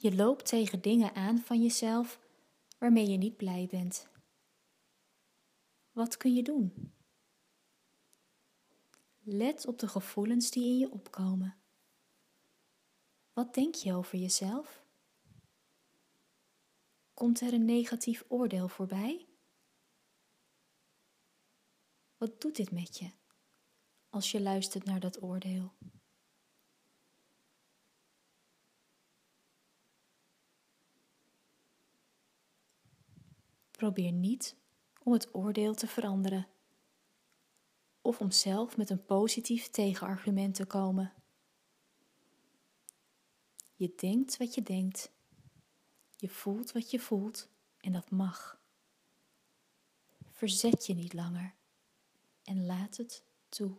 Je loopt tegen dingen aan van jezelf waarmee je niet blij bent. Wat kun je doen? Let op de gevoelens die in je opkomen. Wat denk je over jezelf? Komt er een negatief oordeel voorbij? Wat doet dit met je als je luistert naar dat oordeel? Probeer niet om het oordeel te veranderen of om zelf met een positief tegenargument te komen. Je denkt wat je denkt, je voelt wat je voelt en dat mag. Verzet je niet langer en laat het toe.